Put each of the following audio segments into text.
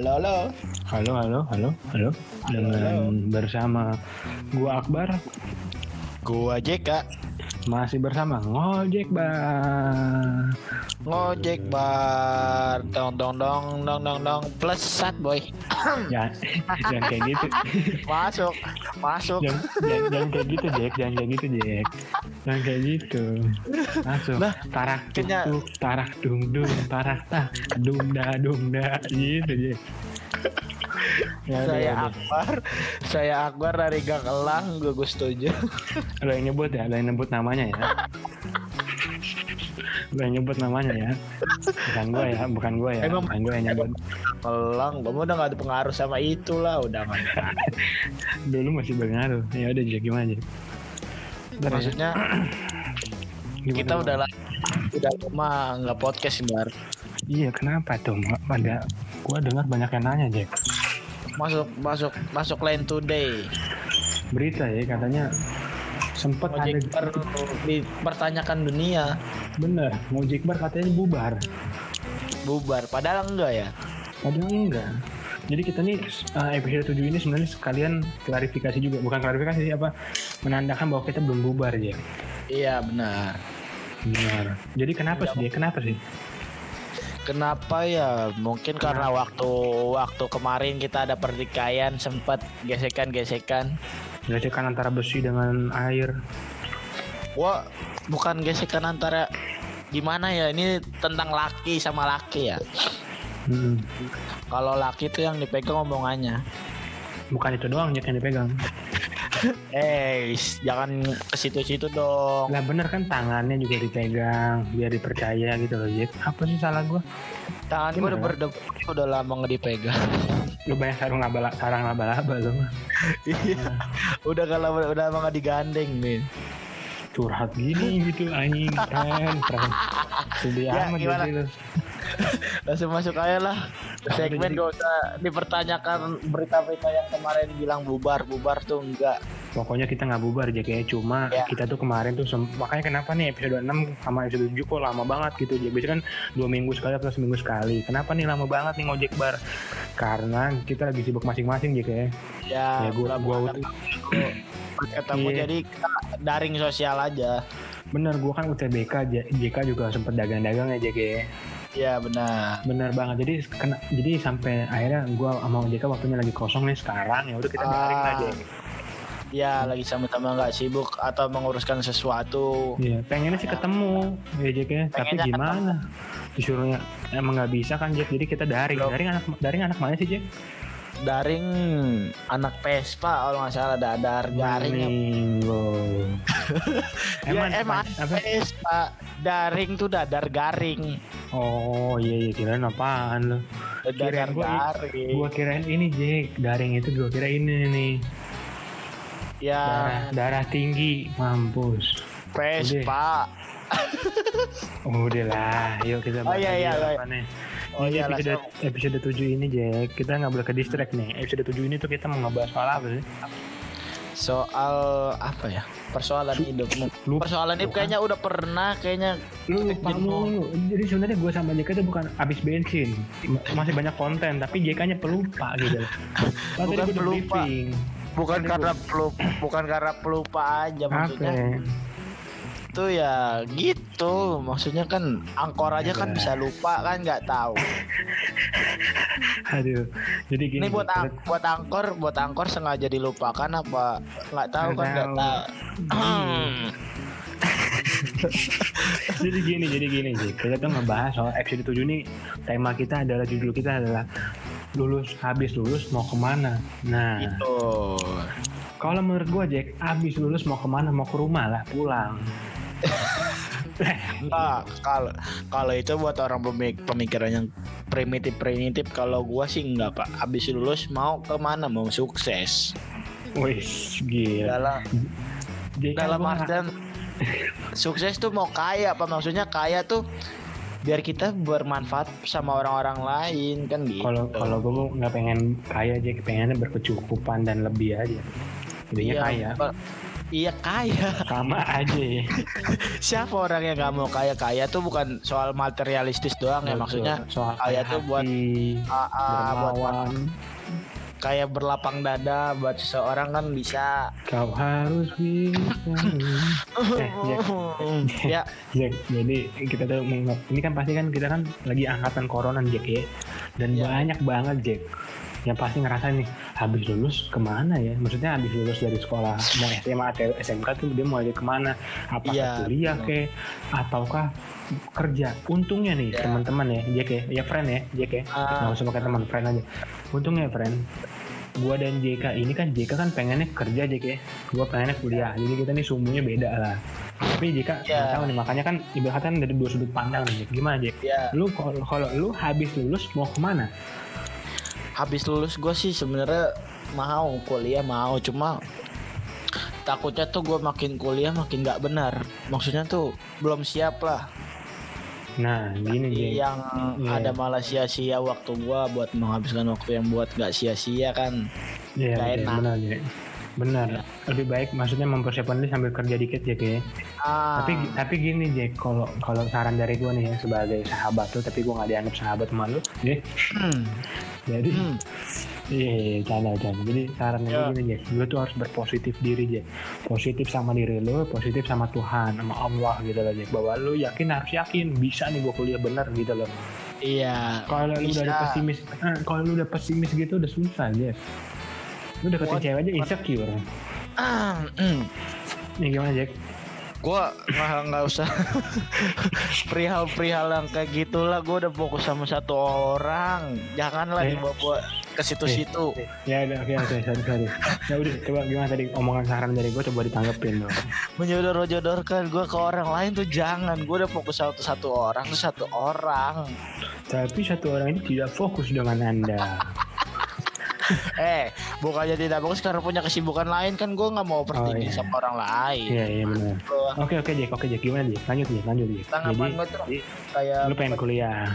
Halo lo, halo lo. Halo, halo, halo, halo. Dengan bersama gua Akbar Gua JK. masih bersama ngojek bang. Ngojek bar. Dong dong dong dong dong dong. Plesat boy. Jangan, jangan kayak gitu. Masuk, masuk. Jangan, jangan, jangan kayak gitu Jack, jangan kayak gitu Jack. Jangan kayak gitu. Langsung Nah, tarak kenya- tuk, tarak dung dung, tarak tak, dung da dung da gitu Jack. Ya, Saya ya. Akbar, saya Akbar dari Gang Elang, gue gue setuju. Lo yang nyebut ya, lo yang nyebut namanya ya. Lo yang nyebut namanya ya. Bukan gua ya, bukan gua ya. Emang- bukan gua yang nyebut. Elang, kamu udah gak ada pengaruh sama itu lah, udah ada. Dulu masih berpengaruh. Ya udah Jack gimana ya. Maksudnya Gimana, kita udah lah, udah lama nggak podcast bar. Iya kenapa tuh? Pada gua dengar banyak yang nanya Jack. Masuk, masuk, masuk line today. Berita ya katanya sempet ada dipertanyakan dunia, bener Ngojek Bar katanya bubar. bubar. Padahal enggak ya. Padahal enggak. Jadi kita nih uh, episode 7 ini sebenarnya sekalian klarifikasi juga, bukan klarifikasi sih apa menandakan bahwa kita belum bubar Jack. Iya benar. Benar. Jadi kenapa sih dia? Kenapa sih? Kenapa ya? Mungkin karena waktu waktu kemarin kita ada pertikaian sempat gesekan-gesekan. Gesekan antara besi dengan air. Wah, bukan gesekan antara gimana ya? Ini tentang laki sama laki ya. Hmm. Kalau laki tuh yang dipegang omongannya. Bukan itu doang yang dipegang. Eh, jangan ke situ-situ dong. Lah bener kan tangannya juga dipegang biar dipercaya gitu loh Jack. Apa sih salah gua? Tangan gue udah berdebu, udah lama nggak dipegang. Lu banyak sarung laba sarang laba-laba lu mah. Iya, udah kalau udah lama nggak digandeng nih. Curhat gini gitu anjing keren keren. Sedih Ya, amat gimana? jadi lu. Langsung masuk aja lah. Segmen gak usah dipertanyakan berita-berita yang kemarin bilang bubar, bubar tuh enggak. Pokoknya kita nggak bubar aja kayak cuma Ya. kita tuh kemarin tuh makanya kenapa nih episode 6 sama episode 7 kok lama banget gitu aja. Biasanya kan dua minggu sekali atau seminggu sekali. Kenapa nih lama banget nih ngojek bar? Karena kita lagi sibuk masing-masing ya kayak. Ya, Ya, gua- belum gua ketemu, ketemu Iya. jadi daring sosial aja. Bener gua kan UTBK J- JK juga sempet dagang-dagang ya JK. Ya benar. Bener banget. Jadi kena, jadi sampai akhirnya gua sama JK waktunya lagi kosong nih sekarang ya udah kita daring Ah. aja. Ya lagi sama-sama nggak sibuk atau menguruskan sesuatu. Iya, pengennya sih ketemu ya Jack ya. Tapi gimana? Disuruhnya emang nggak bisa kan Jack. Jadi kita daring. Daring anak daring anak mana sih Jack? Daring anak Vespa kalau nggak salah dadar garing. Minggu. Ya, emang apa? Vespa daring tuh dadar garing. Oh iya iya kirain apaan lu? Dadar Kirain gua, garing. gua kirain ini Jack. Daring itu gua kira ini nih. Ya Darah, darah tinggi, mampus. Vespa. Udah lah, yuk kita Oh, iya, iya, iya. Oh iya episode, episode 7 ini Jack, kita nggak boleh ke distract nih. Episode 7 ini tuh kita mau ngebahas soal apa sih? Soal apa ya? Persoalan hidupmu. Lu- Persoalan hidup kayaknya udah pernah kayaknya lu mulu. Jadi sebenarnya gue sama JK itu bukan habis bensin, masih banyak konten, tapi JK-nya pelupa gitu. Bukan pelupa. briefing. bukan karena pelupa, bukan karena pelupa aja maksudnya. Itu ya gitu. Maksudnya kan angkor aja kan bisa lupa kan nggak tahu. Aduh. Jadi gini. Ini buat ang- buat angkor, buat angkor sengaja dilupakan apa nggak tahu kan nggak tahu. tahu. jadi gini, jadi gini Jack. Kita tuh ngebahas soal episode 7 nih. Tema kita adalah judul kita adalah lulus habis lulus mau ke mana nah Gitu. kalau menurut gue Jack habis lulus mau ke mana mau ke rumah lah pulang Enggak, kalau kalau itu buat orang pemik- pemikiran yang primitif primitif kalau gua sih enggak pak. Habis lulus mau ke mana mau sukses. Wih, gila. dalam Jadi kan dalam artian sukses tuh mau kaya apa maksudnya kaya tuh biar kita bermanfaat sama orang-orang lain kan gitu. Kalau kalau gue mau nggak pengen kaya aja pengennya berkecukupan dan lebih aja. Jadinya Iya, kaya Iya kaya. sama aja ya Siapa orang yang nggak mau kaya? Kaya tuh bukan soal materialistis doang ya maksudnya. soal kaya kaya tuh buat- ah, buat kayak berlapang dada buat seseorang kan bisa. kau harus bisa eh Jack, ya, Jack, jadi kita tuh menganggap ini kan pasti kan kita kan lagi angkatan corona nih, Jack ya dan Iya. banyak banget Jack yang pasti ngerasa nih habis lulus ke mana ya? Maksudnya habis lulus dari sekolah mau SMA atau SMK tuh dia mau aja ke mana? Apakah Iya, kuliah ke ataukah kerja? Untungnya nih Iya. teman-teman ya Jack ya ya friend ya Jack ya. Ah. nggak usah pakai teman friend aja. Untungnya friend gua dan JK ini kan JK kan pengennya kerja JK ya. Gua pengennya kuliah. Jadi kita nih sumbunya beda lah. Tapi JK Iya. nggak tahu nih makanya kan ibaratnya dari dua sudut pandang nih gimana Jack? Ya. lu kalau kalau lu habis lulus mau ke mana Habis lulus gue sih sebenarnya mau kuliah mau cuma takutnya tuh gue makin kuliah makin nggak benar. Maksudnya tuh belum siap lah. nah gini Jack yang Iya. ada malah sia-sia waktu gua buat menghabiskan waktu yang buat nggak sia-sia kan Nggak Jack, enak. benar Jack. benar Iya. lebih baik maksudnya mempersiapkan diri sambil kerja dikit Jack ya ah tapi tapi gini Jack kalau kalau saran dari gua nih ya sebagai sahabat lu tapi gua nggak dianggap sahabat sama lu ya hmm, jadi hmm, Iya, iya, canda, canda. Jadi saran gue Ya. gini, Jack. Lu tuh harus berpositif diri, Jack. Positif sama diri lu, positif sama Tuhan, sama Allah gitu loh, Jack. Bahwa lu yakin, harus yakin. Bisa nih gue kuliah bener gitu loh. iya Kalau lu udah pesimis, eh, kalau lu udah pesimis gitu udah susah, Jack. Lu deketin cewek aja insecure. ah hmm. Nih gimana, Jack? Gua nggak nggak usah perihal-perihal yang kayak gitulah gua udah fokus sama satu orang janganlah Eh. dibawa ke situ-situ Ya udah, oke, oke, sorry, sorry. Ya udah, coba gimana tadi omongan saran dari gue coba ditanggepin dong. menyodor-jodohkan gua ke orang lain tuh jangan gua udah fokus satu satu orang tuh satu orang Tapi satu orang ini tidak fokus dengan Anda. eh bukannya tidak bagus karena punya kesibukan lain kan gua nggak mau bertinggi iya. sama orang lain Iya, iya benar. Gua- Oke, oke, Jack. Oke, Jack. Gimana, Jack? Lanjut, Jack. Lanjut, Jack. tanggapan Jadi, tuh kayak lu pengen kuliah.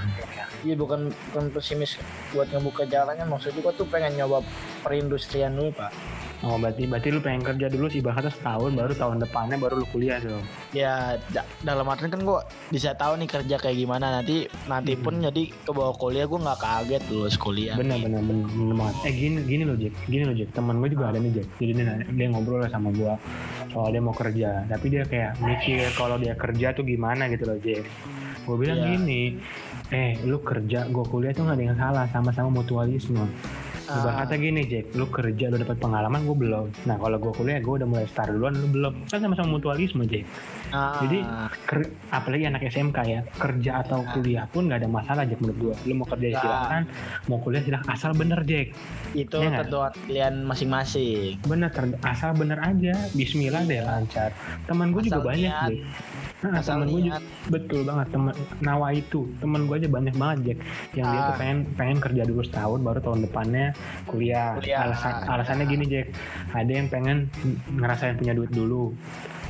Iya bukan bukan pesimis buat ngebuka jalannya maksud gua tuh pengen nyoba perindustrian dulu pak. Oh, berarti berarti lu pengen kerja dulu sih ibaratnya setahun baru tahun depannya baru lu kuliah tuh. Ya da- dalam artian kan gua bisa tahu nih kerja kayak gimana nanti nanti Hmm. pun jadi ke bawah kuliah gua nggak kaget lulus kuliah. Bener bener bener, banget. Eh gini gini loh Jack, gini loh Jack. Teman gue juga ada nih Jack. Jadi dia, dia ngobrol lah sama gua soal dia mau kerja. Tapi dia kayak mikir kalau dia kerja tuh gimana gitu loh Jack. Gue bilang Iya. gini, eh lu kerja, gue kuliah tuh nggak ada yang salah, sama-sama mutualisme. Ibaratnya gini Jack, lu kerja lu dapat pengalaman, gue belum. Nah kalau gue kuliah, gue udah mulai start duluan, lu belum. Kan sama-sama mutualisme Jack. Ah, Jadi ker- apalagi anak SMK ya kerja atau kuliah pun nggak ada masalah Jack menurut gua. Lu mau kerja Ya. silakan, mau kuliah silakan asal bener Jack. itu nggak? tentuan pilihan masing-masing. Bener ter- asal bener aja. Bismillah deh lancar. Teman gue juga banyak niat. Jack. Nah, Asal temen gue niat. betul banget temen Nawa itu temen gue aja banyak banget Jack yang dia tuh Ah. pengen pengen kerja dulu setahun baru tahun depannya kuliah, Kuliah. alasan alasannya gini Jack ada yang pengen ngerasain punya duit dulu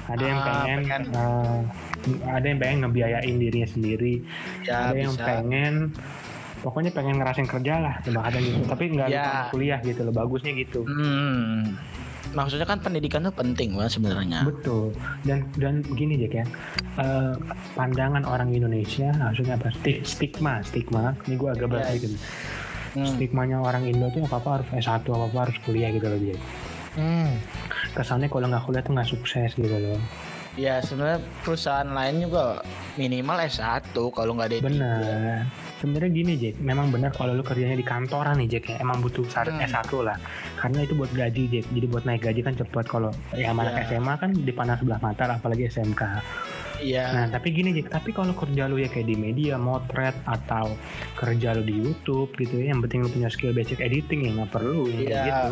ada yang Ah, pengen, pengen. eh, ada yang pengen ngebiayain dirinya sendiri Ya ada yang bisa. pengen pokoknya pengen ngerasain kerja lah bahkan gitu tapi nggak Ya. kuliah gitu loh bagusnya gitu Hmm. Maksudnya kan pendidikan tuh penting banget sebenarnya. betul dan dan gini Jack ya eh, pandangan orang Indonesia maksudnya apa Sti- stigma stigma ini gue agak berat Ya. gitu Hmm. stigmanya orang Indo tuh apa apa harus S1 apa apa harus kuliah gitu loh Jack Hmm. Kesannya kalau nggak kuliah tuh nggak sukses gitu loh Ya sebenarnya perusahaan lain juga minimal S1 kalau nggak ada D3. benar sebenarnya gini Jack memang benar kalau lu kerjanya di kantoran nih Jack ya emang butuh syarat Hmm. S1 lah karena itu buat gaji Jack jadi buat naik gaji kan cepet kalau ya anak Ya. SMA kan dipandang sebelah mata lah, apalagi SMK Iya. nah tapi gini Jack tapi kalau kerja lu ya kayak di media motret atau kerja lu di YouTube gitu ya yang penting lu punya skill basic editing ya nggak perlu kayak Iya. gitu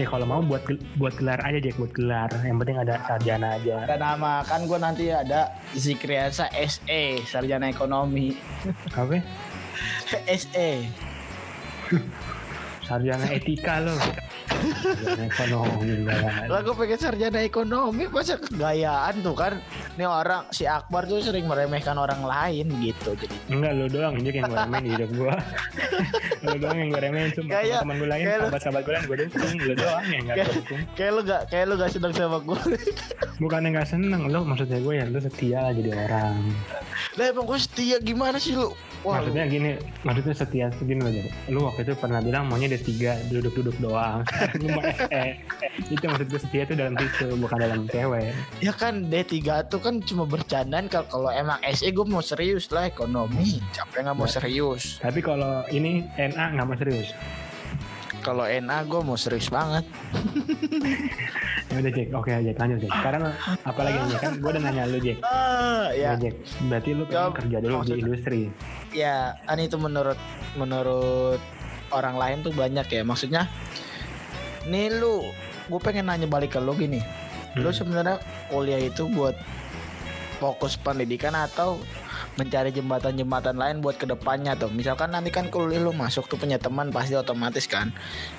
ya kalau mau buat buat gelar aja Jack buat gelar. Yang penting ada sarjana aja. Ada nama kan gue nanti ada Zikriansa SE sarjana ekonomi. Oke SE sarjana etika lo. sarjana ekonomi Lah gue pengen sarjana ekonomi masa kegayaan tuh kan. Ini orang si Akbar tuh sering meremehkan orang lain gitu. Jadi enggak lu doang Jack yang gue remehin di hidup gue lu doang yang gue remehin cuma Kayak- teman gue lain sahabat-sahabat gue lain gue dukung lu doang yang gak gue dukung kayak lu gak kayak lu gak seneng sama gue. bukannya gak seneng lu maksudnya gue ya lu setia lah jadi orang lah emang gue setia gimana sih lu? Wah, lu- maksudnya gini maksudnya setia tuh gini loh Jack. lu waktu itu pernah bilang maunya ada tiga duduk-duduk doang mau SE itu maksud gue setia tuh dalam situ bukan dalam cewek ya kan D3 tuh kan cuma bercandaan kalau kalau emang SE gue mau serius lah ekonomi. Siapa yang gak mau Ya. serius? tapi kalau ini NA nggak mau serius Kalau NA gue mau serius banget. Ya udah Jack. Oke Jack. Lanjut Jack. Sekarang apalagi nih kan gue udah nanya lu Jack. Ah, ya. Ya. Jack. Berarti lu pengen Jawab. kerja dulu di industri. Ya kan itu menurut menurut orang lain tuh banyak ya. Maksudnya nih lu gue pengen nanya balik ke lu gini. Lu Hmm. sebenarnya kuliah itu buat fokus pendidikan atau mencari jembatan-jembatan lain buat ke depannya tuh. Misalkan nanti kan kuliah lu masuk tuh punya teman pasti otomatis kan.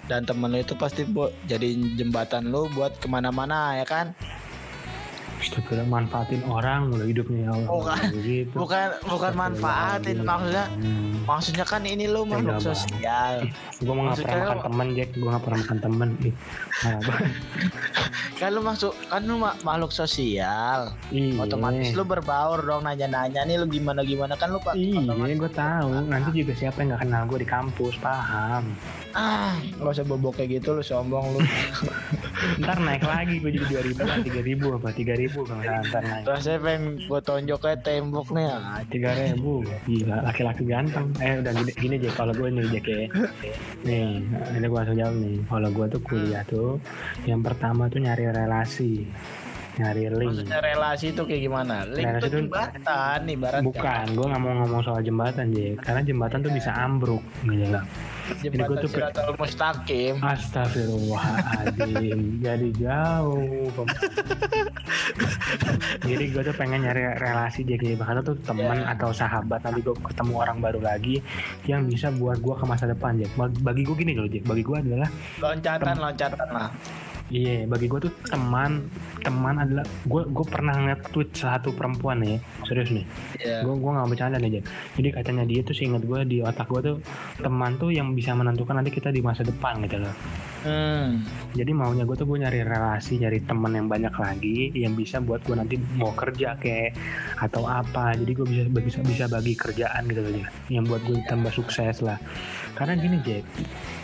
Dan temen lu itu pasti buat jadi jembatan lu buat ke mana-mana ya kan Astagfirullah manfaatin orang mulu hidupnya ya Allah. Bukan. begitu bukan bukan manfaatin maksudnya hmm. maksudnya kan ini lu makhluk sosial. Gue mau nggak pernah Maksudnya makan lo- temen Jack. Gue nggak pernah makan temen Ih, kan lu masuk kan lu ma- makhluk sosial. Iya. Otomatis lu berbaur dong nanya-nanya nih lu gimana gimana kan lu pak iya gue tahu. Nanti juga siapa yang nggak kenal gue di kampus paham? Ah nggak usah bobok kayak gitu lu sombong lu ntar naik lagi gue jadi dua ribu tiga ribu apa tiga ribu nggak salah, ntar naik rasanya pengen gua tonjok kayak tembok nih ah. tiga ribu. Gila laki-laki ganteng. Eh udah gini, gini Jack kalau gue nih Jack ya nih ini gue langsung jawab nih. Kalau gue tuh kuliah tuh yang pertama tuh nyari relasi. Nyari link. Maksudnya relasi itu kayak gimana? Link Relasi tuh itu- jembatan ibarat bukan gue nggak mau ngomong soal jembatan Jack karena jembatan tuh bisa ambruk jelas jembatan gua tuh siratal mustaqim. Astagfirullahaladzim Jadi jauh. Jadi gue tuh pengen nyari relasi jadi Bahkan tuh teman Ya. atau sahabat. Nanti gue ketemu orang baru lagi Yang bisa buat gue ke masa depan Jack. Bagi, bagi gue gini loh Jack. Bagi gue adalah loncatan loncatan lah Iya bagi gue tuh teman Teman adalah Gue gue pernah nge-tweet satu perempuan nih Serius nih. Ya gue gue nggak bercanda nih Jack jadi katanya dia tuh seingat gue di otak gue tuh teman tuh yang bisa menentukan nanti kita di masa depan gitu loh. Hmm. jadi maunya gue tuh gue nyari relasi nyari teman yang banyak lagi yang bisa buat gue nanti mau kerja kayak atau apa. Jadi gue bisa bisa bisa bagi kerjaan gitu loh Jack. yang buat gue tambah sukses lah. Karena gini Jack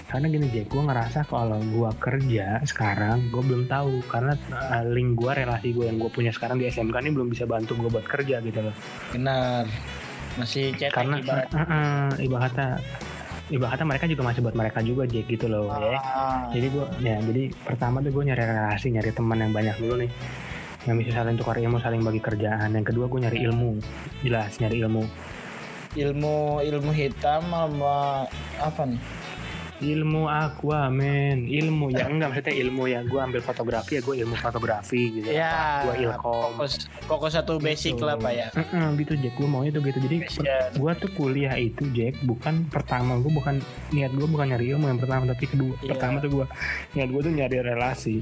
karena gini Jack gue ngerasa kalau gue kerja sekarang gue belum tahu. Karena uh, link gue relasi gue yang gue punya sekarang di SMK ini belum bisa bantu gue buat kerja gitu loh. Benar. Masih cetek karena ibarat uh, uh, ibaratnya ibaratnya mereka juga masih buat mereka juga Jack gitu loh ya. Ah. jadi gua ya jadi pertama tuh gue nyari relasi nyari teman yang banyak dulu nih. Yang bisa saling tukar ilmu saling bagi kerjaan. Yang kedua gue nyari ilmu. Jelas nyari ilmu. Ilmu ilmu hitam sama apa nih ilmu aqua men ilmu ya enggak maksudnya ilmu ya. Gue ambil fotografi ya gue ilmu fotografi gitu ya. Gue ilkom. fokus fokus satu basic Gitu. lah pak ya. Heeh, gitu Jack. Gue maunya tuh gitu. Jadi gue tuh kuliah itu Jack bukan pertama. Gue bukan niat gue bukan nyari ilmu yang pertama tapi kedua. Iya. pertama tuh gue niat gue tuh nyari relasi.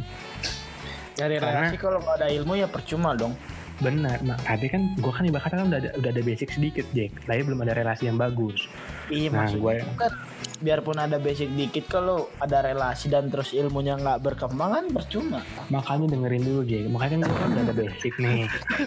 Dari Karena- relasi kalau nggak ada ilmu ya percuma dong. benar. Nah, tapi kan gue kan ibaratnya kan udah ada, udah ada basic sedikit Jack. Tapi belum ada relasi yang bagus. Iya Nah, maksudnya gue- itu kan biarpun ada basic dikit kalau ada relasi dan terus ilmunya nggak berkembang kan percuma. makanya dengerin dulu Jack makanya kan gue kan udah ada basic nih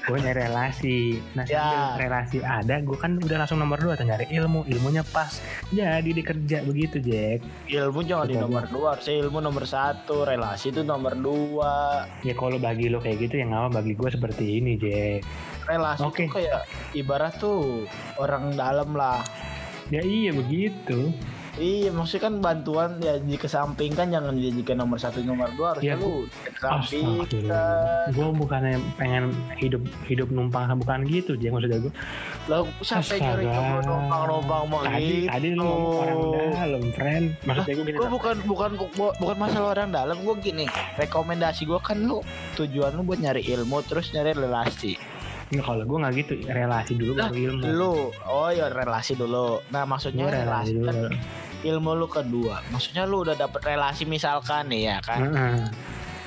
gue nyari relasi nah Ya. relasi ada gue kan udah langsung nomor dua tuh nyari ilmu ilmunya pas jadi dikerja begitu Jack Ilmu jangan di Betul. nomor dua, saya ilmu nomor satu, relasi itu nomor dua. ya kalau bagi lo kayak gitu yang apa bagi gue seperti ini Jack Relasi Oke. itu kayak ibarat tuh orang dalam lah. ya iya begitu Iya, maksudnya kan bantuan ya dikesampingkan jangan dijadikan nomor satu nomor dua. Harusnya Ya, lu kesampingkan. gue bukannya pengen hidup hidup numpang bukan gitu Jack maksudnya gue Lah sampai Astaga. nyari kamu numpang-numpang mau tadi tadi lu ngomong orang dalam friend. Maksudnya gue gini gue bukan bukan bu- bukan masalah orang dalam. Gue gini rekomendasi gue kan lu tujuan lu buat nyari ilmu terus nyari relasi Nggak, kalau gue nggak gitu. Relasi dulu Lah, baru ilmu. lu oh ya relasi dulu. Nah maksudnya relasi relasi dulu kan ilmu lu kedua. Maksudnya lu udah dapet relasi misalkan nih ya kan? Heeh.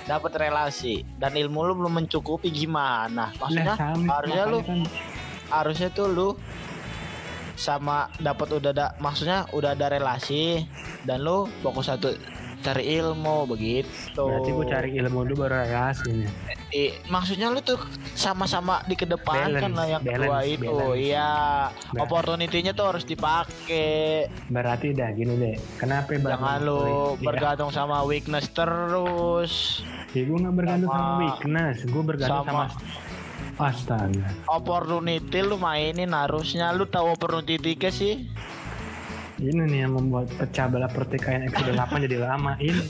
dapet relasi. Dan ilmu lu belum mencukupi gimana? Maksudnya Lah, sama, harusnya lu kan harusnya tuh lu sama dapat udah ada maksudnya udah ada relasi dan lu fokus satu cari ilmu begitu berarti gue cari ilmu dulu baru relasi nih. I- maksudnya lu tuh sama-sama di kedepankan Balance, lah yang kedua balance, itu balance. iya opportunity-nya tuh harus dipakai Berarti dah gini deh. Kenapa jangan lu Iya. bergantung sama weakness terus Ya, gue nggak bergantung sama, Sama- weakness. Gue bergantung sama, sama- Astaga. opportunity lu mainin harusnya lu tahu opportunity ke sih Ini nih yang membuat pecah belah pertikaian episode 8 jadi lama ini.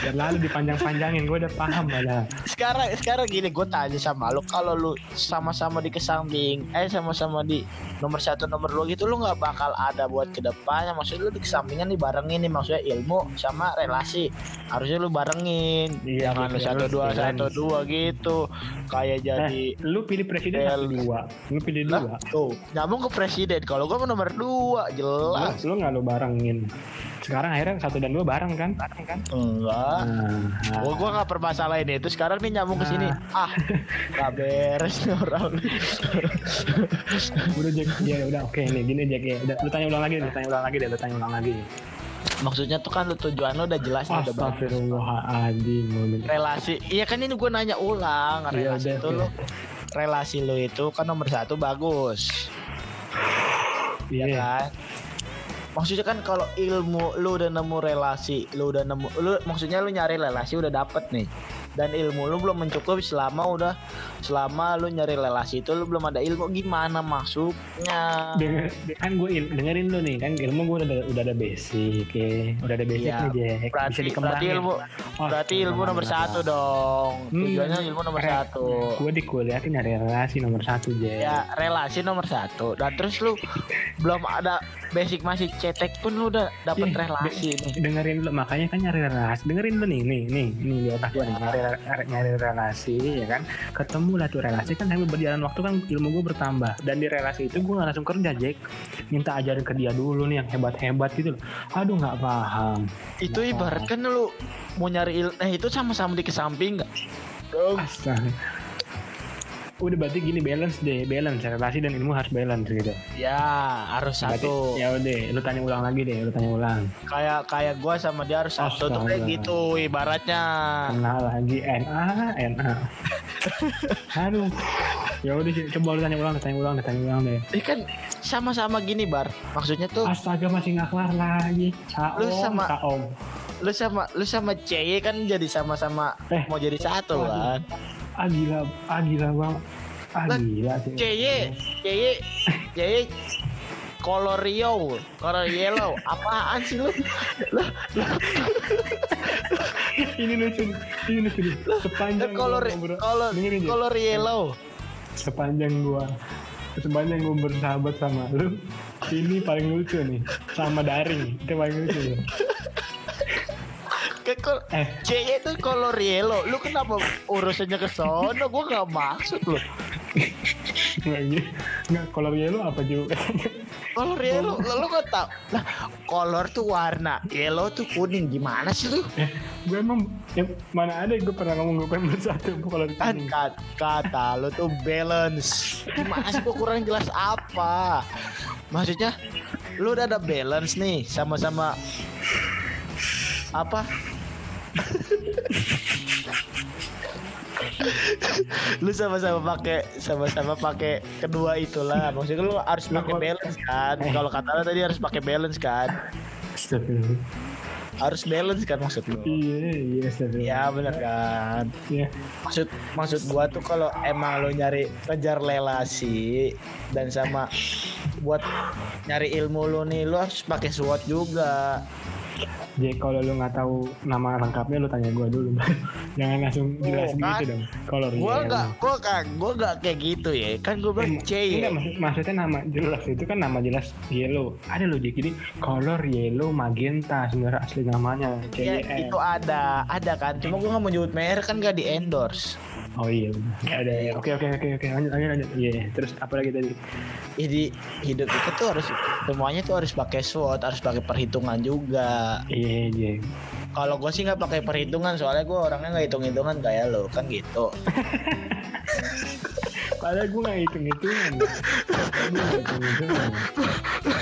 Biar lalu dipanjang-panjangin. Gue udah paham malah. sekarang sekarang gini gue tanya sama lu kalau lu sama-sama di ke samping eh sama-sama di nomor satu nomor dua gitu lu nggak bakal ada buat ke depannya maksudnya lu di kesampingan nih barengin nih maksudnya ilmu sama relasi harusnya lu barengin Iya, jangan lu gitu, satu harus dua satu dua gitu kayak jadi Eh, lu pilih presiden satu dua. Lu pilih dua. tuh nyambung ke presiden kalau gue nomor dua jelas Lu, lu nggak lu barengin. Sekarang akhirnya satu dan dua bareng kan? Bareng kan? enggak Nah, Gua gua nggak permasalahin itu. Sekarang nih nyambung ke sini. Ah, nggak beres nih orang. udah Jack ya udah oke nih gini Jack ya udah lu tanya ulang lagi lu tanya ulang lagi deh lu tanya ulang lagi Maksudnya tuh kan lu tujuan lu udah jelas nih, udah bagus. Astagfirullahaladzim relasi. Iya kan ini gue nanya ulang. Iya, Relasi udah, itu lu relasi lu itu kan nomor satu bagus, ya iya kan? Maksudnya kan kalau ilmu lu udah nemu relasi, lu udah nemu, lu maksudnya lu nyari relasi udah dapet nih. Dan ilmu lu belum mencukupi selama udah selama lu nyari relasi itu lu belum ada ilmu gimana masuknya? Denger, kan gue dengerin lu nih kan ilmu gue udah udah ada basic ya. Udah ada basic Iya, nih Jack. bisa berarti berarti dikembangin. ilmu Oh, berarti ilmu nomor satu dong. Hmm, tujuannya ilmu nomor re- satu. gue di kuliah tuh nyari relasi nomor satu Jack. Ya relasi nomor satu. Dan terus lu belum ada basic masih cetek pun lu udah dapet Ih, relasi nih. dengerin lu makanya kan nyari relasi. Dengerin lu nih nih nih nih di otak gue nih nyari, nyari relasi ya kan? Ketemu lah tuh relasi. Kan sambil berjalan waktu kan ilmu gue bertambah. Dan di relasi itu gue nggak langsung kerja Jack. Minta ajarin ke dia dulu nih yang hebat hebat gitu loh. Aduh nggak paham. Itu ibarat kan lu mau nyari il eh itu sama-sama di ke samping nggak? Dong Astaga. Udah berarti gini balance deh balance. Relasi dan ilmu harus balance gitu. Ya harus Berarti, satu. ya udah lu tanya ulang lagi deh lu tanya ulang. Kayak kayak gua sama dia harus satu tuh kayak gitu ibaratnya. Kenal lagi NA NA aduh. Ya udah coba lu tanya ulang tanya ulang tanya ulang deh. Ini kan sama-sama gini bar. Maksudnya tuh Astaga masih nggak kelar lagi. Lu sama- lu sama lu sama CY kan jadi sama-sama Eh, mau jadi satu kan Ah gila, ah gila bang. Ah Lah, gila sih. CY CY CY color Rio color yellow apaan sih lu ini lucu, ini lucu. Sepanjang gua color color Jack. color yellow sepanjang gua sepanjang gua bersahabat sama lu ini paling lucu nih sama daring itu paling lucu nih. Ke kol eh. CY itu color yellow. Lu kenapa urusannya ke sono? Gua nggak maksud lu. Nggak gitu nggak kolor yellow apa juga color yellow. Lu, nggak tahu? Lah color tuh warna. Yellow tuh kuning. Gimana sih lu? Eh gue emang ya, mana ada gue pernah ngomong gue pengen bersatu kolor kan kuning. kat- kata lu tuh balance. Gimana sih gua kurang jelas apa? Maksudnya lu udah ada balance nih sama-sama apa lu sama-sama pakai sama-sama pakai kedua itulah. Maksudnya lu harus Lu pakai balance kan? Eh. kalau kata lu tadi harus pakai balance kan? Harus balance kan maksud lu? Iya iya astagfirullah. ya bener kan? Iya. maksud maksud gua tuh kalau emang lo nyari kejar relasi dan sama buat nyari ilmu lo nih lo harus pakai SWOT juga Jack kalau lu nggak tahu nama lengkapnya lu tanya gue dulu jangan langsung jelas Oh, kan? gitu dong kolor Gua yellow. gak, gua gak, gua gak kayak gitu ya. Kan gua bilang C Enggak, ya. maksud, maksudnya nama jelas itu kan nama jelas yellow ada loh jadi color yellow magenta sebenarnya asli namanya Ya, CYM. itu ada, ada kan. Cuma gua gak mau nyebut merek kan gak di endorse. oh iya ada ya oke oke oke oke lanjut lanjut lanjut iya terus apa lagi tadi Jadi hidup itu tuh harus semuanya tuh harus pakai SWOT, harus pakai perhitungan juga. Iya Jack Kalau gue sih nggak pakai perhitungan, soalnya gue orangnya nggak hitung hitungan kayak lo, kan gitu. Padahal gue gak hitung-hitungan ya. Gue gak hitung-hitungan ya.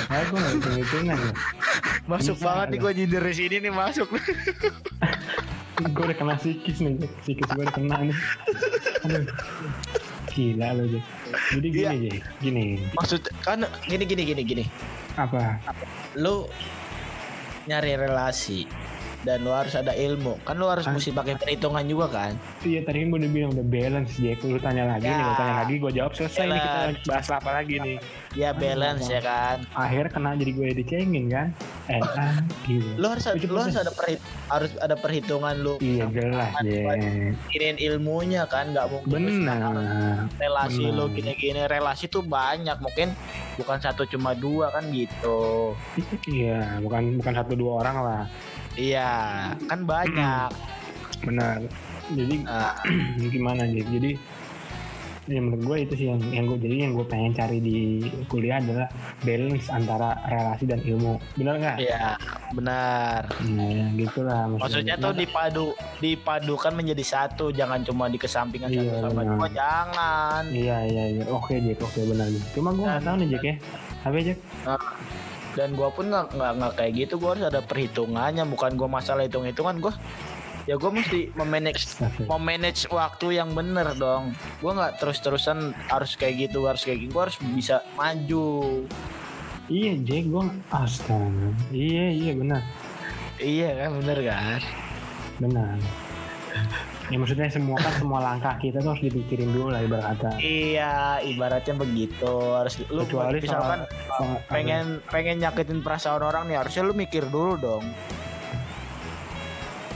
Padahal gue gak hitung-hitungan ya. Masuk Bisa banget nih gue nyindir di sini nih masuk. Gue udah kena psikis nih. Jack. Psikis gue udah kena nih. Aduh. Gila lo Jack. Jadi gini Iya. Jack. Gini. Maksud kan gini gini gini gini. Apa? Lu nyari relasi dan lu harus ada ilmu. Kan lu harus Kan- mesti pakai perhitungan juga kan. Iya tadi kan gue udah bilang udah balance Jack. Lu tanya lagi nih. Lu Ya. tanya lagi. Gue jawab selesai nih. Kita bahas apa lagi nih. Ya balance ya kan. Akhirnya kena jadi gue dicengin kan. Eh ah gitu. Lu harus Itu lu harus ada perhit harus ada perhitungan lu. Iya jelas Jack. Mikirin ilmunya kan nggak mungkin Benar. relasi Benar. lu gini-gini relasi tuh banyak mungkin bukan satu cuma dua kan gitu Iya. Bukan bukan satu dua orang lah. Iya kan banyak Benar. Jadi nah, gimana Jack? Jadi ya menurut gue itu sih yang yang gue jadi yang gue pengen cari di kuliah adalah balance antara relasi dan ilmu. Benar nggak? iya benar Nah, ya, gitulah maksudnya tuh dipadu dipadukan menjadi satu jangan cuma dikesampingkan Iya, satu sama dua jangan Iya iya iya. Oke Jack, oke benar. Cuma gue nggak Dan- tahu nih Jack ya. Apa Jack? Dan gua pun nggak nggak kayak gitu gua harus ada perhitungannya. Bukan gua masalah hitung hitungan gua ya gua mesti memanage memanage waktu yang bener dong. Gua nggak terus terusan harus kayak gitu harus kayak gitu gua harus bisa maju. Iya Jack, gue astaga. Iya iya benar. Iya kan bener kan? Benar. Ya maksudnya semua kan semua langkah kita tuh harus dipikirin dulu lah ibarat kata. Iya, ibaratnya begitu. Harus lu Kecuali misalkan soal, soal pengen pengen nyakitin perasaan orang nih, harusnya lu mikir dulu dong.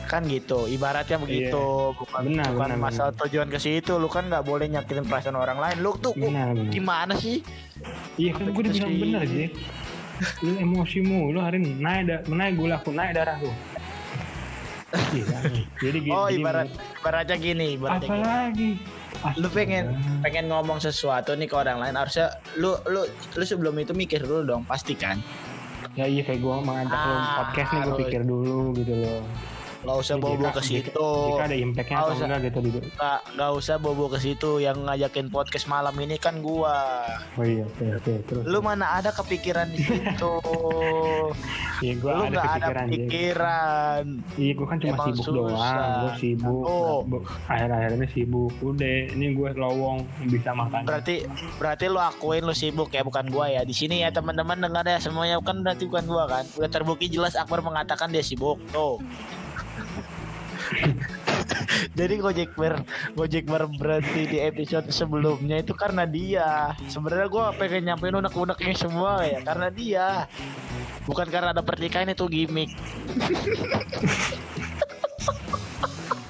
Kan gitu, ibaratnya begitu. Bukan Benar, bukan benar, masalah tujuan ke situ. Lu kan nggak boleh nyakitin perasaan orang lain. Lu tuh benar benar. gimana sih? Iya kan gue udah bilang Sih. bener Jack. Lu emosimu, lu hari ini naik da naik gulaku, naik darahku. Gila nih. Jadi gini. Oh, ibarat ibaratnya gini, ibaratnya apa gini. lagi? Lu pengen pengen ngomong sesuatu nih ke orang lain, harusnya lu lu lu sebelum itu mikir dulu dong, pasti kan. Ya iya kayak gue mengajak lu Ah, podcast nih gue pikir dulu gitu loh. Nggak usah bawa-bawa ke situ. Jika ada impactnya atau usah. enggak gitu. Nggak nggak usah bobo ke situ yang ngajakin podcast malam ini kan gua. Oh iya oke oke terus. Lu mana ada kepikiran di situ? Iya gue lu ada nggak ada pikiran. Iya gue kan cuma Emang sibuk susah. doang, gue sibuk. Oh. Akhir-akhir ini sibuk. Udah, ini gue lowong bisa makan. Berarti berarti lu akuin lu sibuk ya bukan gua ya. Di sini ya teman-teman dengar ya semuanya kan berarti bukan gua kan. Udah terbukti jelas Akbar mengatakan dia sibuk. Tuh. Jadi Gojek Bar Gojek Bar berhenti di episode sebelumnya itu karena dia. Sebenarnya gua pengen nyampein unek-uneknya semua ya karena dia. Bukan karena ada pertikaian itu gimmick.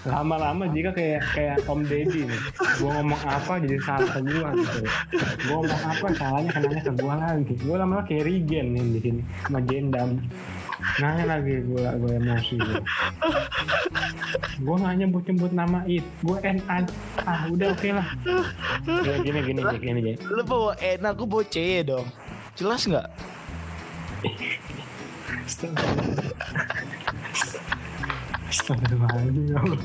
Lama-lama jika kayak kayak Om Deddy nih. Gue ngomong apa jadi salah ke gue gitu. Gue ngomong apa salahnya kenanya ke gue lagi. Gue lama-lama kayak Regen nih di sini sama Gendam. Nanya lagi gue gue emosi gue. Gue nggak nyebut nyebut nama it. Gue NA. Ah udah oke lah. Ya, gini gini gini gini gini. Lu bawa enak, gua bawa C dong. Jelas nggak? Astagfirullahaladzim ya Allah.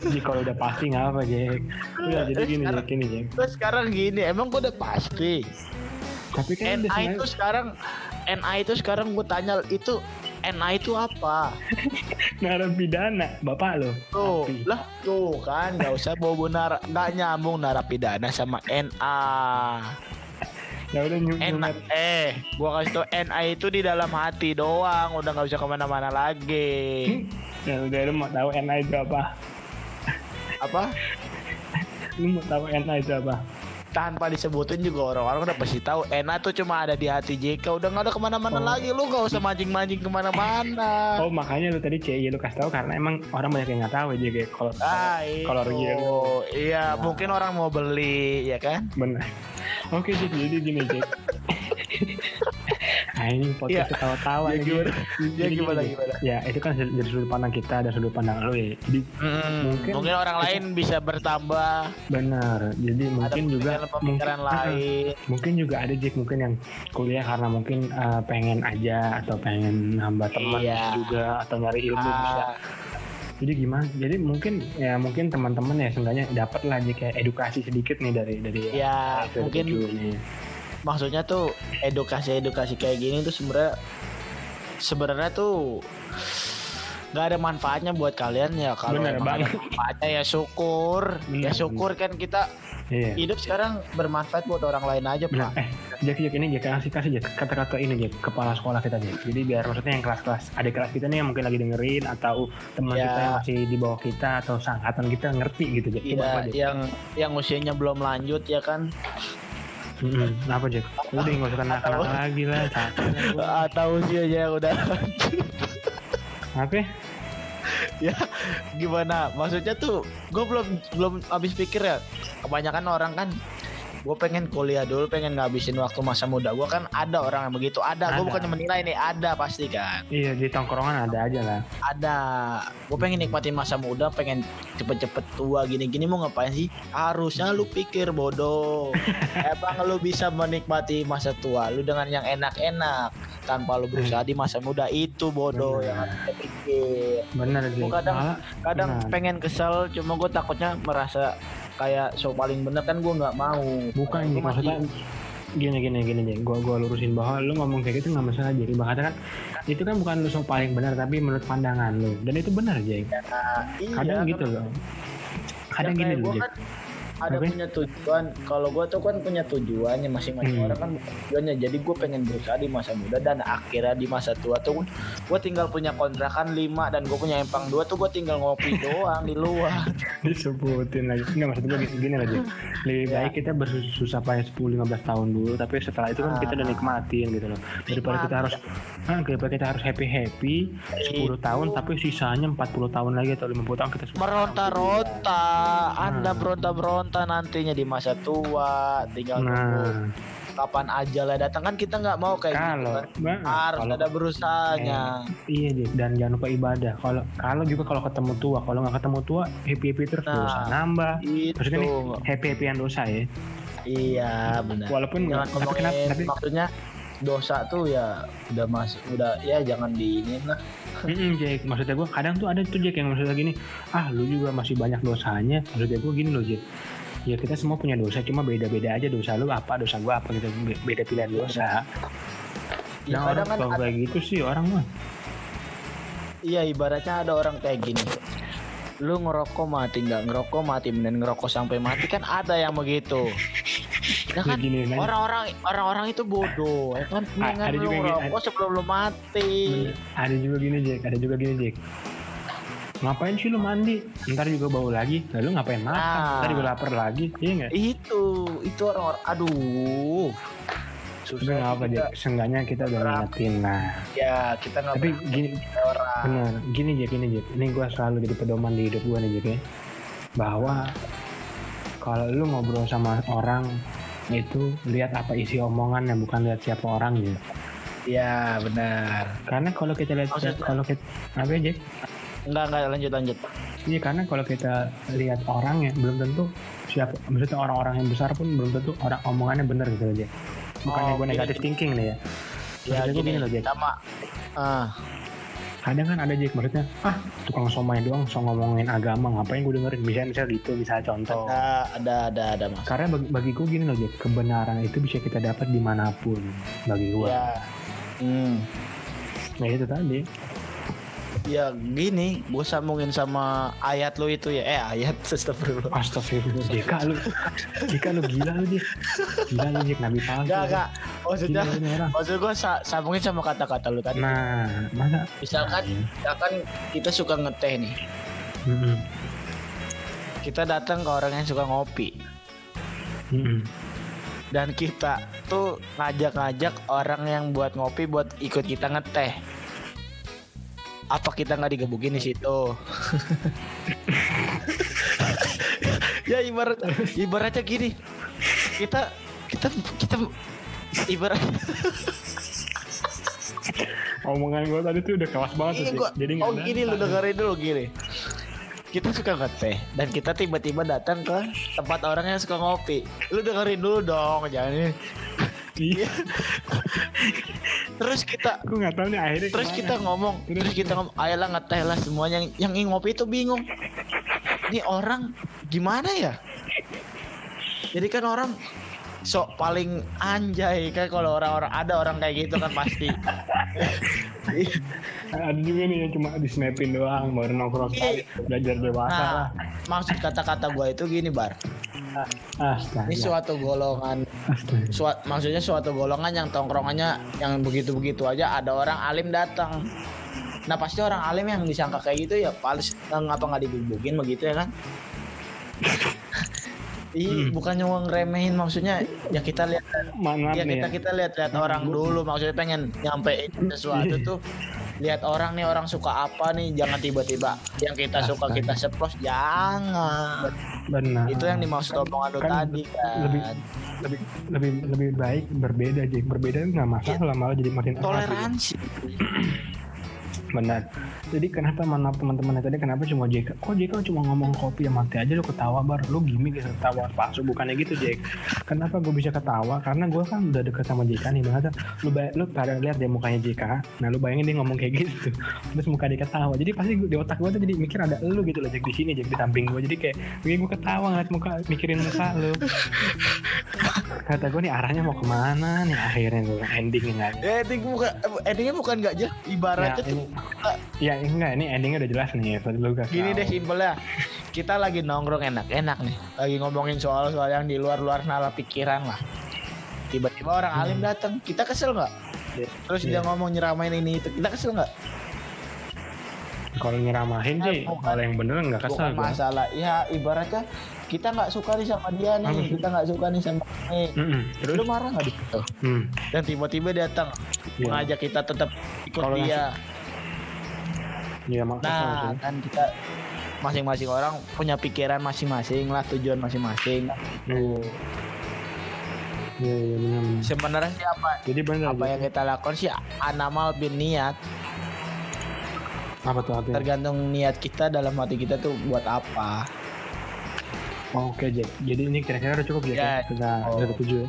Jadi kalau udah pasti nggak apa Jack. Udah jadi gini Jack, gini Jack. Terus sekarang gini, emang gua udah pasti. Tapi kan NA itu sekarang NA itu sekarang gue tanya itu NA itu apa? narapidana bapak lo Tuh, lah tuh kan nggak usah bawa nar nggak nyambung narapidana sama NA. ya udah nyu NA eh gua kasih tau NA itu di dalam hati doang, udah nggak usah ke mana-mana lagi. ya udah lu mau tahu NA itu apa Apa? lu mau tahu NA itu apa tanpa disebutin juga orang-orang udah pasti tahu. Ena tuh cuma ada di hati JK udah nggak ada ke mana-mana Oh. lagi. Lu gak usah mancing-mancing ke mana-mana. Oh makanya lu tadi CI lu kasih tahu karena emang orang banyak yang nggak tahu kayak kalau ah kalau real iya mungkin orang mau beli ya kan? Benar. Oke Jack jadi gini Jack. nah ini podcast ketawa-tawa ya gimana ya gimana gini, gimana Ya itu kan dari sudut pandang kita dan sudut pandang lu ya. Jadi Hmm, Mungkin- mungkin, orang lain bisa bertambah benar. Jadi ada mungkin juga pemikiran mungkin, lain mungkin juga ada Jack mungkin yang kuliah karena mungkin eh, pengen aja atau pengen nambah teman Iya. juga atau nyari ilmu bisa. Ah, Jadi gimana? Jadi mungkin ya mungkin teman-teman ya seenggaknya dapat lah kayak edukasi sedikit nih dari dari ya episode mungkin. Maksudnya tuh edukasi-edukasi kayak gini tuh sebenarnya sebenarnya tuh nggak ada manfaatnya buat kalian ya kalau Bener ada banget. manfaatnya ya syukur Bener, ya syukur kan kita Iya. hidup sekarang bermanfaat buat orang lain aja Benar. pak Eh, Jack, Jack ini Jack kasih kasih Jack kata-kata ini Jack kepala sekolah kita Jack. Jadi biar maksudnya yang kelas-kelas adik kelas kita nih yang mungkin lagi dengerin atau teman Iya. kita yang masih di bawah kita atau sangkatan kita ngerti gitu Jack. Coba Iya, apa Jack? yang yang usianya belum lanjut ya kan Mm-mm. Apa Jack? Udah nggak usah kenal-kenal lagi lah. Capek lah gua. atau usianya yang udah Apa? ya gimana maksudnya tuh gue belum belum habis pikir ya kebanyakan orang kan gue pengen kuliah dulu pengen ngabisin waktu masa muda. Gue kan ada orang yang begitu. Ada, gue Ada. bukannya menilai nih ada pasti kan. Iya di tongkrongan ada aja lah. ada. Gue pengen nikmatin masa muda pengen cepet-cepet tua gini-gini. Mau ngapain sih? Harusnya lu pikir bodoh. Emang lu bisa menikmati masa tua lu dengan yang enak-enak tanpa lu berusaha di masa muda. Itu bodoh Bener. yang harus kita pikir. Bener. Gua kadang- kadang pengen kesel cuma gue takutnya merasa kayak so paling bener kan gue nggak mau bukan masih- maksudnya gini gini gini Jack. Gua gua lurusin bahwa lu ngomong kayak gitu nggak masalah Jack. Bahkan kan itu kan bukan lu so paling benar tapi menurut pandangan lu dan itu benar Jack. Nah, iya, Kadang gitu kan- loh. Kadang ya gini loh kan ada Apa? punya tujuan. Kalau gue tuh kan punya tujuannya masing-masing Hmm. orang kan tujuannya. Jadi gue pengen berusaha di masa muda dan akhirnya di masa tua tuh gue tinggal punya kontrakan 5 dan gue punya empang dua tuh gue tinggal ngopi doang di luar. Disebutin lagi. Nggak maksud gue gini, gini aja. Lebih Ya. baik kita bersusah payah 10-15 tahun dulu tapi setelah itu kan kita udah Ah. nikmatin gitu loh. Daripada kita harus ah, daripada kita harus happy happy 10 tahun tapi sisanya 40 tahun lagi atau 50 tahun kita meronta-ronta anda Nah. Beronta-beronta nantinya di masa tua tinggal nah. kapan ajalnya datang. Kan kita nggak mau kayak gitu kalau kan. Bang, harus kalau- ada berusahanya iya Dik. dan jangan lupa ibadah. Kalau kalau juga kalau ketemu tua. Kalau nggak ketemu tua happy happy terus Nah. dosa nambah. itu. Maksudnya nih happy happyan dosa ya. Iya benar. Walaupun jangan tapi ngomongin kenapa tapi maksudnya dosa tuh ya udah masuk udah ya jangan diinin lah. Mm-mm, Jack, maksudnya gue kadang tuh ada tuh Jack yang maksudnya gini, ah lu juga masih banyak dosanya. Maksudnya gue gini loh Jack, ya kita semua punya dosa, cuma beda-beda aja dosa lu apa, dosa gue apa gitu, Be- beda pilihan dosa. ya, Nah orang kan kalau kayak gitu sih orang mah. iya ibaratnya ada orang kayak gini lu ngerokok mati nggak ngerokok mati dan ngerokok sampai mati kan ada yang begitu ya kan Ya gini, nanya. orang-orang orang-orang itu bodoh ya kan mendingan ada juga yang gini, ngerokok sebelum lu mati. Ada juga gini Jack, ada juga gini Jack. Ngapain sih lu mandi? Ntar juga bau lagi. Lalu ngapain makan? Ah. Ntar juga lapar lagi. Iya nggak? itu itu orang-orang aduh Tapi susah nggak apa kita, seenggaknya kita udah Orang. ngingetin lah. ya kita nggak Tapi gini, orang Benar, gini Jack, gini Jack. Ini gue selalu jadi pedoman di hidup gue nih Jack ya. Bahwa kalau lu ngobrol sama orang itu lihat apa isi omongan yang bukan lihat siapa orangnya. ya benar Karena kalau kita lihat Maksudnya? kalau kita apa ya Jack? Enggak enggak lanjut lanjut Iya karena kalau kita lihat orangnya belum tentu siapa maksudnya orang-orang yang besar pun belum tentu orang omongannya benar gitu aja. Bukannya Oh, gue gini. negatif thinking nih ya. ya Maksudnya gue gini loh Jack. sama ah kadang kan ada Jack maksudnya ah tukang somai doang so ngomongin agama ngapain gue dengerin bisa misal gitu bisa contoh ada ada ada ada mas karena bagi, bagi gue gini loh Jack kebenaran itu bisa kita dapat di mana pun bagi gue ya hmm. nah itu tadi ya gini gue sambungin sama ayat lu itu ya. Eh ayat astagfirullah. Astagfirullah. Jika lu Jika lu gila lu Jack gila lu Jack nabi palsu Jack. enggak. Maksudnya maksud gue sa- sambungin sama kata-kata lu tadi. Nah masa misalkan misalkan kita suka ngeteh nih. Mm-mm. kita datang ke orang yang suka ngopi. Mm-mm. dan kita tuh ngajak-ngajak orang yang buat ngopi buat ikut kita ngeteh apa kita nggak digebukin di situ ya ibarat ibaratnya gini kita kita kita ibarat Omongan gue tadi tuh udah kelas banget. Ini Jack. gua, Jadi oh gini lu dengerin dulu gini kita suka ngeteh dan kita tiba-tiba datang ke tempat orang yang suka ngopi lu dengerin dulu dong jangan Iya. terus kita Gue nggak tahu nih akhirnya. terus ke mana. kita ngomong terus kita ngomong ayolah ngeteh lah semuanya yang yang ngopi itu bingung ini orang gimana ya jadi kan orang sok paling anjay kan kalau orang-orang ada orang kayak gitu kan pasti ada juga nih yang cuma di snapin doang baru nongkrong sekali belajar dewasa nah lah. maksud kata-kata gua itu gini bar Astaga. ini suatu golongan Astaga. Sua- maksudnya suatu golongan yang tongkrongannya yang begitu-begitu aja ada orang alim datang nah pasti orang alim yang disangka kayak gitu ya paling ngapa nggak dibubukin begitu ya kan Ih, Hmm. bukannya mau ngeremehin maksudnya ya kita lihat Maaf ya nih kita ya. kita lihat-lihat orang dulu maksudnya pengen nyampein sesuatu Iya. tuh lihat orang nih orang suka apa nih jangan tiba-tiba yang kita suka Astaga. kita seplos jangan Benar. itu yang dimaksud omongan lu kan tadi kan lebih lebih lebih lebih baik berbeda aja berbeda nggak masalah malah jadi makin toleransi benar jadi kenapa mana teman-teman tadi kenapa cuma JK kok JK cuma ngomong kopi ya mati aja lu ketawa bar? Lu gimmick ya ketawa palsu. Bukannya gitu Jack kenapa gue bisa ketawa? Karena gue kan udah deket sama JK nih banget lu bay- lu pada lihat deh mukanya JK nah lu bayangin dia ngomong kayak gitu. Terus muka dia ketawa. Jadi pasti di otak gue tuh jadi mikir ada lu gitu loh Jack di sini Jack di samping gue jadi kayak gue gue ketawa ngeliat muka mikirin muka lu. Kata gue nih arahnya mau ke mana nih? Akhirnya gue endingnya. Nggak. Ya, ending bukan endingnya bukan gak aja ibaratnya Ya, tuh ya enggak ini endingnya udah jelas nih ya lu kasih gini tahu. deh simpelnya. Kita lagi nongkrong enak-enak nih. Lagi ngomongin soal-soal yang di luar-luar nalar pikiran lah. Tiba-tiba orang alim datang. Kita kesel nggak? Terus dia Iya. ngomong nyeramain ini itu. Kita kesel nggak? Kalau nyeramahin Ah, sih, kalau yang bener nggak kesel bukan gua. masalah. Ya ibaratnya kita nggak suka nih sama dia nih. Kita nggak suka nih sama ini. Terus, lu marah nggak di situ? Hmm. dan tiba-tiba datang Iya. mengajak kita tetap ikut yang dia. Iya kesel Nah, kan kita masing-masing orang punya pikiran masing-masing lah, tujuan masing-masing. Iya. Iya, iya benar. benar. Sebenarnya sih apa Jadi benar. apa yang kita lakukan sih anamal bin niat, Apa tuh artinya? tergantung niat kita dalam hati kita tuh buat apa. Oh, Oke Jack. Jadi ini kira-kira udah cukup ya. Ya. Kita Oh. udah tujuh.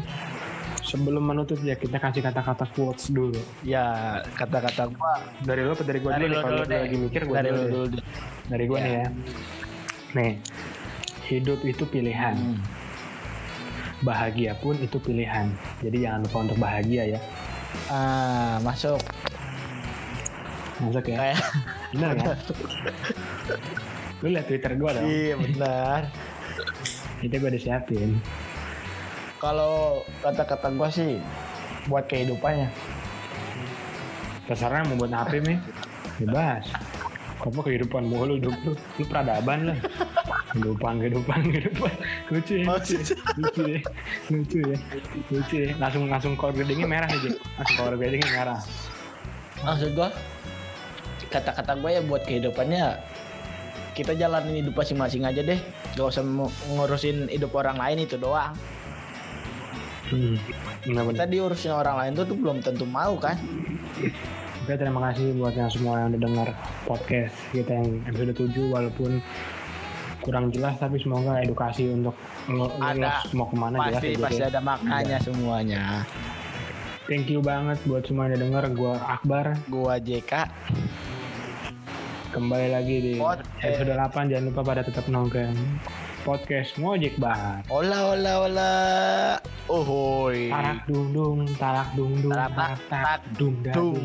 Ya. Sebelum menutup Jack, kita kasih kata-kata quotes dulu. Ya, kata-kata gua Dari lo apa dari gua dari dulu dulu lu deh. lagi mikir gua dari dulu dulu deh. Dari gua Ya. nih ya. Nih, hidup itu pilihan. Hmm. Bahagia pun itu pilihan. Jadi jangan lupa untuk bahagia ya. Ah, masuk Masuk ya. kayak Bener kan? Lu liat Twitter gua dong. iya benar. Itu gua udah siapin. Kalau kata-kata gua sih buat kehidupannya. Terserah mau buat apa nih? Bebas. Kamu kehidupan mulu hidup lu. Lu peradaban lah. Kehidupan, kehidupan, kehidupan. Lucu ya, lucu ya. Lucu ya. Lucu ya. Lucu ya. Langsung langsung core gradingnya merah aja. Langsung core gradingnya merah. Maksud gua kata-kata gue ya buat kehidupannya kita jalanin hidup masing-masing aja deh gak usah ngurusin hidup orang lain itu doang Hmm. Benar kita benar. diurusin orang lain tuh, tuh belum tentu mau kan Oke, terima kasih buat yang semua yang udah dengar podcast kita yang episode 7 walaupun kurang jelas tapi semoga edukasi untuk lo, Ada. lo mau ke mana jelas pasti ya, Jack, pasti ya. ada maknanya semuanya Thank you banget buat semua yang udah denger. Gua Akbar. gua JK Kembali lagi di Podcast. episode 8. Jangan lupa pada tetap nongkrong. Podcast ngojek bar. olah olah olah ohoy Tarak dung dung, tarak dung dung, Tarak, tarak dung dung